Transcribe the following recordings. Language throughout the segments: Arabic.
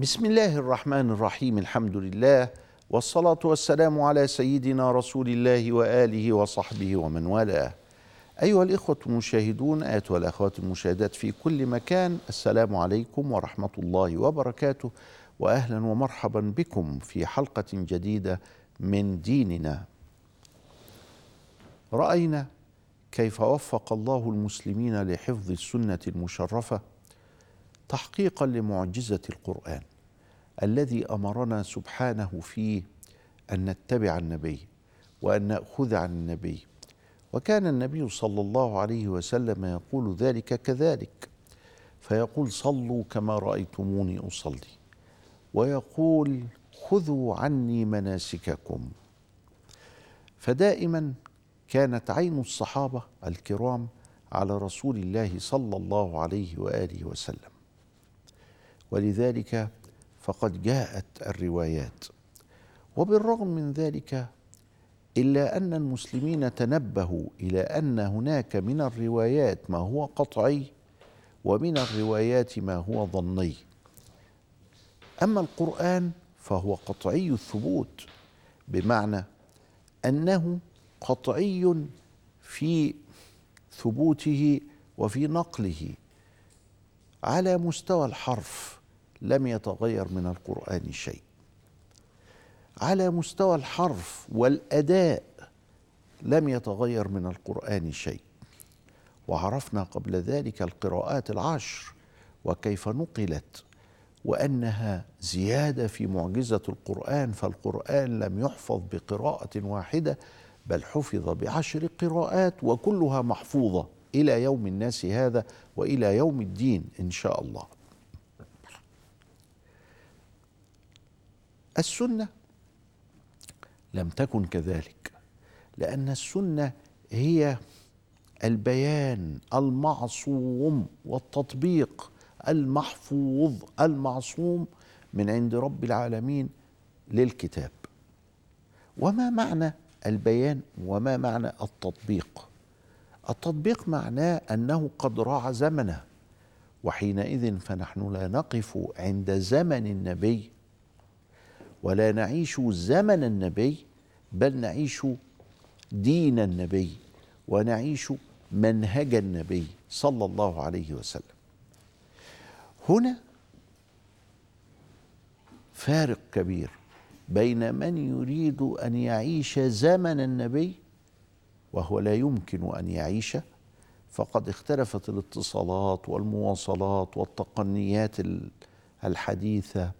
بسم الله الرحمن الرحيم الحمد لله والصلاة والسلام على سيدنا رسول الله وآله وصحبه ومن والاه. أيها الإخوة المشاهدون أيها الأخوات المشاهدات في كل مكان السلام عليكم ورحمة الله وبركاته وأهلا ومرحبا بكم في حلقة جديدة من ديننا. رأينا كيف وفق الله المسلمين لحفظ السنة المشرفة تحقيقا لمعجزة القرآن الذي أمرنا سبحانه فيه أن نتبع النبي وأن نأخذ عن النبي. وكان النبي صلى الله عليه وسلم يقول ذلك كذلك فيقول صلوا كما رأيتموني أصلي ويقول خذوا عني مناسككم فدائما كانت عين الصحابة الكرام على رسول الله صلى الله عليه وآله وسلم. ولذلك فقد جاءت الروايات. وبالرغم من ذلك إلا أن المسلمين تنبهوا إلى أن هناك من الروايات ما هو قطعي ومن الروايات ما هو ظني. أما القرآن فهو قطعي الثبوت بمعنى أنه قطعي في ثبوته وفي نقله على مستوى الحرف. لم يتغير من القرآن شيء. على مستوى الحرف والأداء لم يتغير من القرآن شيء. وعرفنا قبل ذلك القراءات العشر وكيف نقلت وأنها زيادة في معجزة القرآن فالقرآن لم يحفظ بقراءة واحدة بل حفظ بعشر قراءات وكلها محفوظة إلى يوم الناس هذا وإلى يوم الدين إن شاء الله. السنة. لم تكن كذلك لأن السنة هي البيان المعصوم والتطبيق المحفوظ المعصوم من عند رب العالمين للكتاب. وما معنى البيان وما معنى التطبيق؟ التطبيق معناه أنه قد راعى زمنه وحينئذ فنحن لا نقف عند زمن النبي ولا نعيش زمن النبي بل نعيش دين النبي ونعيش منهج النبي صلى الله عليه وسلم. هنا فارق كبير بين من يريد أن يعيش زمن النبي وهو لا يمكن أن يعيش فقد اختلفت الاتصالات والمواصلات والتقنيات الحديثة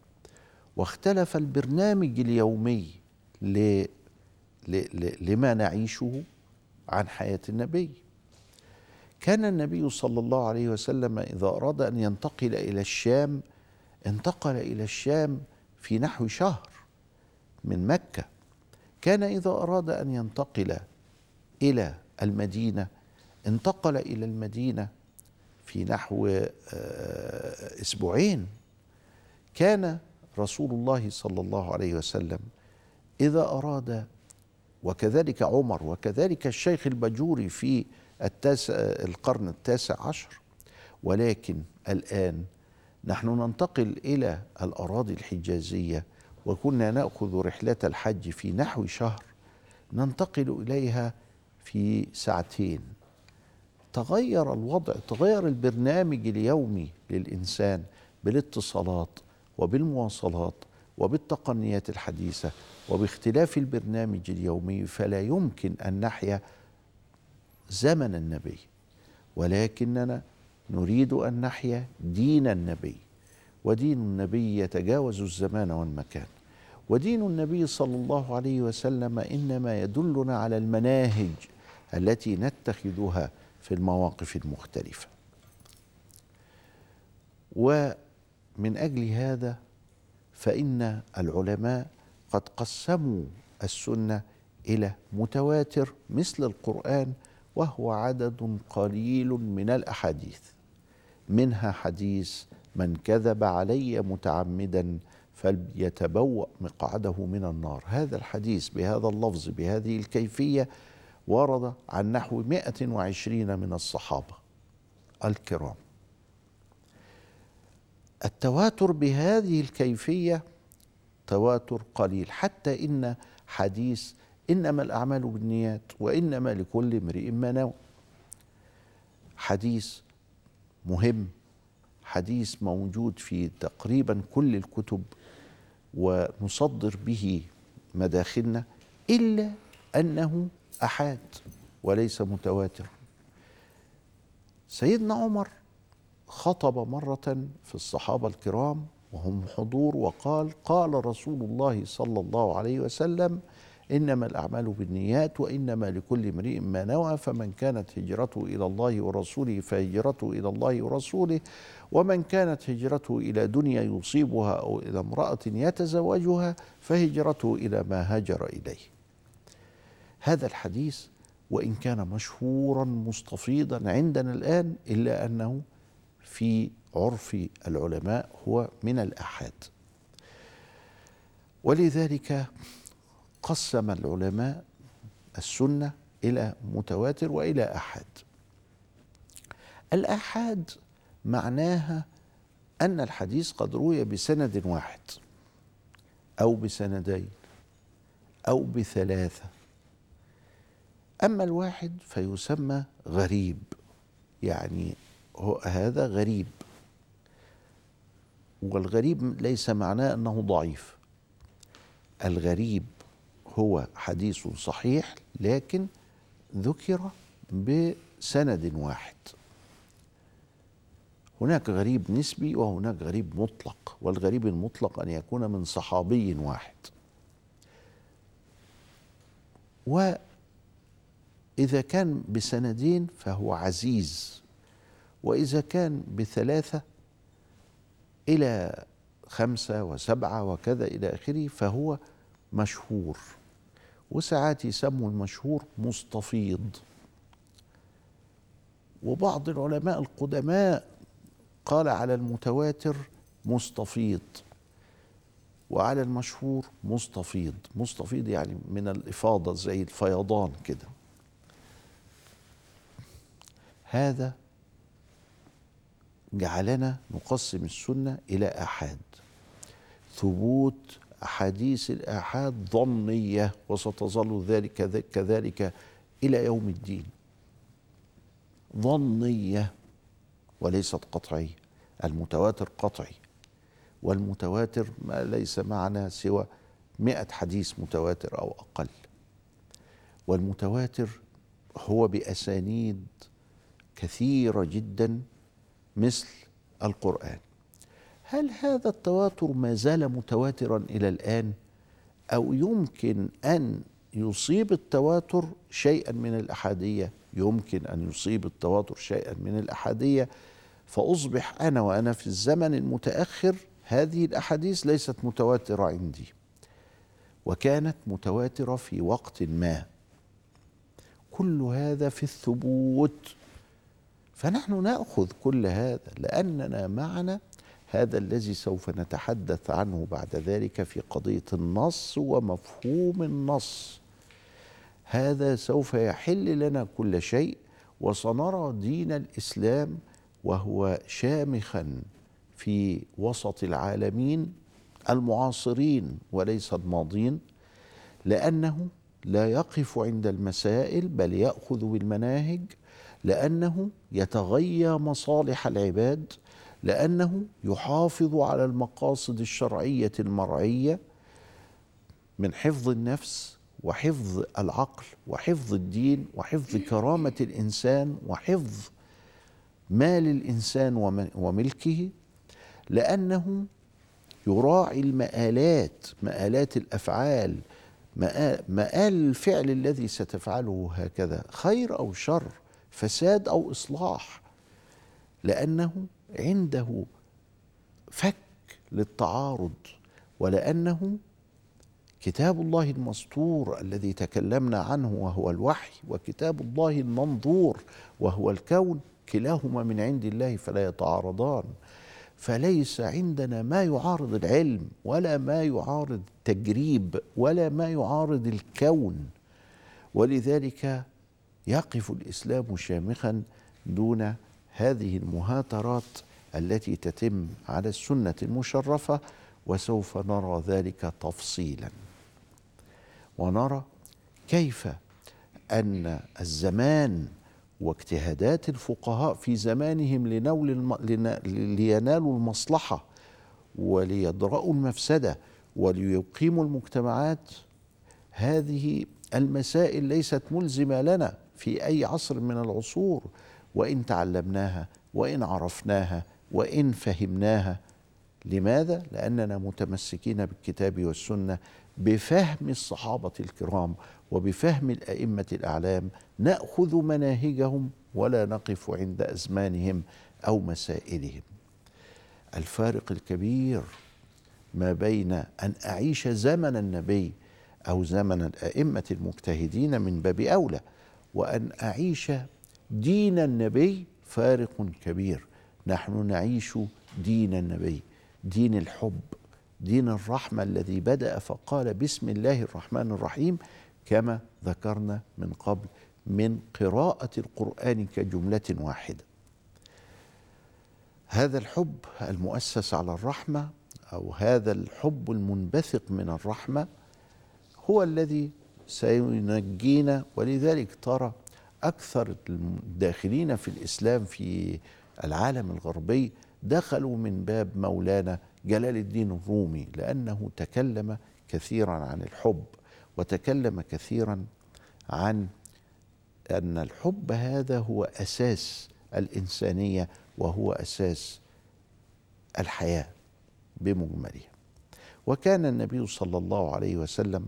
واختلف البرنامج اليومي ل... ل... لما نعيشه عن حياة النبي. كان النبي صلى الله عليه وسلم إذا أراد أن ينتقل إلى الشام انتقل إلى الشام في نحو شهر من مكة. كان إذا أراد أن ينتقل إلى المدينة انتقل إلى المدينة في نحو أسبوعين. كان رسول الله صلى الله عليه وسلم إذا أراد وكذلك عمر وكذلك الشيخ البجوري في التاسع القرن التاسع عشر ولكن الآن نحن ننتقل إلى الأراضي الحجازية وكنا نأخذ رحلة الحج في نحو شهر ننتقل إليها في ساعتين. تغير الوضع تغير البرنامج اليومي للإنسان بالاتصالات وبالمواصلات وبالتقنيات الحديثة وباختلاف البرنامج اليومي فلا يمكن أن نحيا زمن النبي. ولكننا نريد أن نحيا دين النبي. ودين النبي يتجاوز الزمان والمكان. ودين النبي صلى الله عليه وسلم إنما يدلنا على المناهج التي نتخذها في المواقف المختلفة. ومن أجل هذا فإن العلماء قد قسموا السنة إلى متواتر مثل القرآن وهو عدد قليل من الأحاديث. منها حديث من كذب علي متعمدا فليتبوأ مقعده من النار هذا الحديث بهذا اللفظ بهذه الكيفية ورد عن نحو 120 من الصحابة الكرام. التواتر بهذه الكيفية تواتر قليل حتى إن حديث إنما الأعمال بالنيات وإنما لكل امرئ ما نوى. حديث مهم حديث موجود في تقريبا كل الكتب ونصدر به مداخلنا إلا أنه أحاد وليس متواتر. سيدنا عمر خطب مرة في الصحابة الكرام وهم حضور وقال قال رسول الله صلى الله عليه وسلم إنما الأعمال بالنيات وإنما لكل امرئ ما نوى فمن كانت هجرته إلى الله ورسوله فهجرته إلى الله ورسوله ومن كانت هجرته إلى دنيا يصيبها أو إلى امرأة يتزوجها فهجرته إلى ما هاجر إليه. هذا الحديث وإن كان مشهورا مستفيضا عندنا الآن إلا أنه في عرف العلماء هو من الأحاد. ولذلك قسم العلماء السنة إلى متواتر وإلى أحاد. الأحاد معناها أن الحديث قد روي بسند واحد أو بسندين أو بثلاثة. أما الواحد فيسمى غريب يعني هذا غريب. والغريب ليس معناه أنه ضعيف. الغريب هو حديث صحيح لكن ذكر بسند واحد. هناك غريب نسبي وهناك غريب مطلق والغريب المطلق أن يكون من صحابي واحد. وإذا كان بسندين فهو عزيز. وإذا كان بثلاثة إلى خمسة وسبعة وكذا إلى آخره فهو مشهور. وساعات يسموا المشهور مستفيض. وبعض العلماء القدماء قال على المتواتر مستفيض. وعلى المشهور مستفيض. مستفيض يعني من الإفاضة زي الفيضان كده. هذا جعلنا نقسم السنة إلى آحاد. ثبوت أحاديث الآحاد ظنية وستظل ذلك كذلك إلى يوم الدين. ظنية وليست قطعية المتواتر قطعي. والمتواتر ما ليس معنا سوى مئة حديث متواتر أو أقل. والمتواتر هو بأسانيد كثيرة جدا مثل القرآن. هل هذا التواتر ما زال متواترا إلى الآن؟ أو يمكن أن يصيب التواتر شيئا من الأحادية؟ يمكن أن يصيب التواتر شيئا من الأحادية. فأصبح أنا وأنا في الزمن المتأخر هذه الأحاديث ليست متواترة عندي. وكانت متواترة في وقت ما. كل هذا في الثبوت. فنحن نأخذ كل هذا لأننا معنا هذا الذي سوف نتحدث عنه بعد ذلك في قضية النص ومفهوم النص. هذا سوف يحل لنا كل شيء وسنرى دين الإسلام وهو شامخا في وسط العالمين المعاصرين وليس الماضين لأنه لا يقف عند المسائل بل يأخذ بالمناهج لأنه يتغيى مصالح العباد لأنه يحافظ على المقاصد الشرعية المرعية من حفظ النفس وحفظ العقل وحفظ الدين وحفظ كرامة الإنسان وحفظ مال الإنسان وملكه لأنه يراعي المآلات مآلات الأفعال مآل الفعل الذي ستفعله هكذا خير أو شر. فساد أو إصلاح لأنه عنده فك للتعارض ولأنه كتاب الله المسطور الذي تكلمنا عنه وهو الوحي وكتاب الله المنظور وهو الكون كلاهما من عند الله فلا يتعارضان. فليس عندنا ما يعارض العلم ولا ما يعارض التجريب ولا ما يعارض الكون. ولذلك يقف الإسلام شامخا دون هذه المهاترات التي تتم على السنة المشرفة وسوف نرى ذلك تفصيلا. ونرى كيف أن الزمان واجتهادات الفقهاء في زمانهم لنول الم... لينالوا المصلحة وليدرأوا المفسدة وليقيموا المجتمعات هذه المسائل ليست ملزمة لنا. في أي عصر من العصور وإن تعلمناها وإن عرفناها وإن فهمناها. لماذا؟ لأننا متمسكين بالكتاب والسنة بفهم الصحابة الكرام وبفهم الأئمة الأعلام. نأخذ مناهجهم ولا نقف عند أزمانهم أو مسائلهم. الفارق الكبير ما بين أن أعيش زمن النبي أو زمن الأئمة المجتهدين من باب أولى وأن أعيش دين النبي فارق كبير. نحن نعيش دين النبي دين الحب دين الرحمة الذي بدأ فقال بسم الله الرحمن الرحيم كما ذكرنا من قبل من قراءة القرآن كجملة واحدة. هذا الحب المؤسس على الرحمة أو هذا الحب المنبثق من الرحمة هو الذي سينجينا ولذلك ترى أكثر الداخلين في الإسلام في العالم الغربي دخلوا من باب مولانا جلال الدين الرومي لأنه تكلم كثيرا عن الحب وتكلم كثيرا عن أن الحب هذا هو أساس الإنسانية وهو أساس الحياة بمجملها. وكان النبي صلى الله عليه وسلم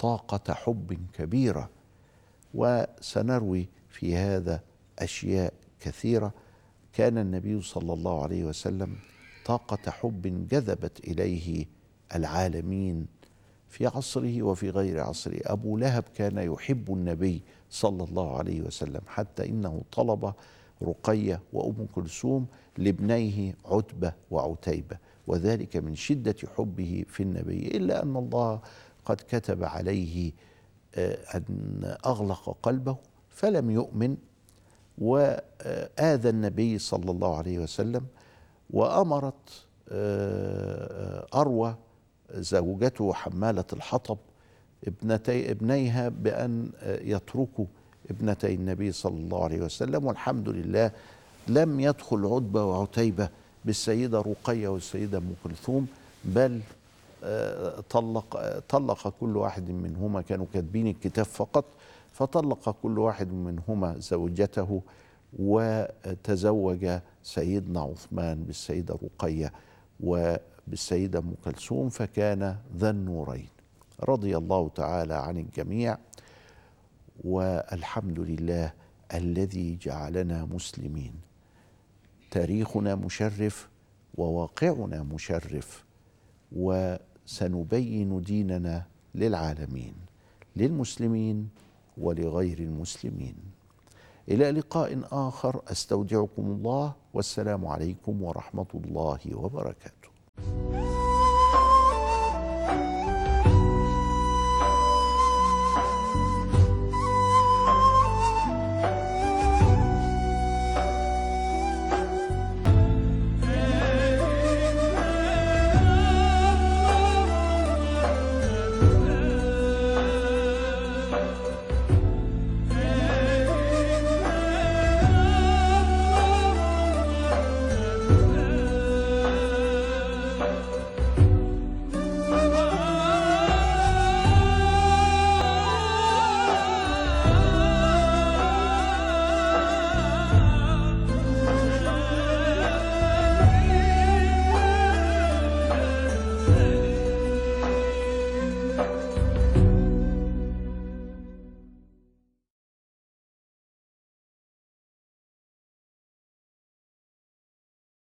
طاقة حب كبيرة وسنروي في هذا أشياء كثيرة. كان النبي صلى الله عليه وسلم طاقة حب جذبت إليه العالمين في عصره وفي غير عصره. أبو لهب كان يحب النبي صلى الله عليه وسلم حتى إنه طلب رقية وأم كلثوم لابنيه عتبة وعتيبة وذلك من شدة حبه في النبي إلا أن الله قد كتب عليه آه، أن أغلق قلبه فلم يؤمن وآذى النبي صلى الله عليه وسلم وأمرت آه، أروى زوجته حمالة الحطب ابنتي ابنيها بأن يتركوا ابنتي النبي صلى الله عليه وسلم والحمد لله لم يدخل عتبة وعتيبة بالسيدة رقية والسيدة أم كلثوم بل آه، طلق طلق كل واحد منهما كانوا كاتبين الكتاب فقط فطلق كل واحد منهما زوجته وتزوج سيدنا عثمان بالسيدة رقية وبالسيدة أم كلثوم فكان ذا النورين. رضي الله تعالى عن الجميع والحمد لله الذي جعلنا مسلمين. تاريخنا مشرف وواقعنا مشرف وسنبين ديننا للعالمين للمسلمين ولغير المسلمين. إلى لقاء آخر أستودعكم الله والسلام عليكم ورحمة الله وبركاته. Bye.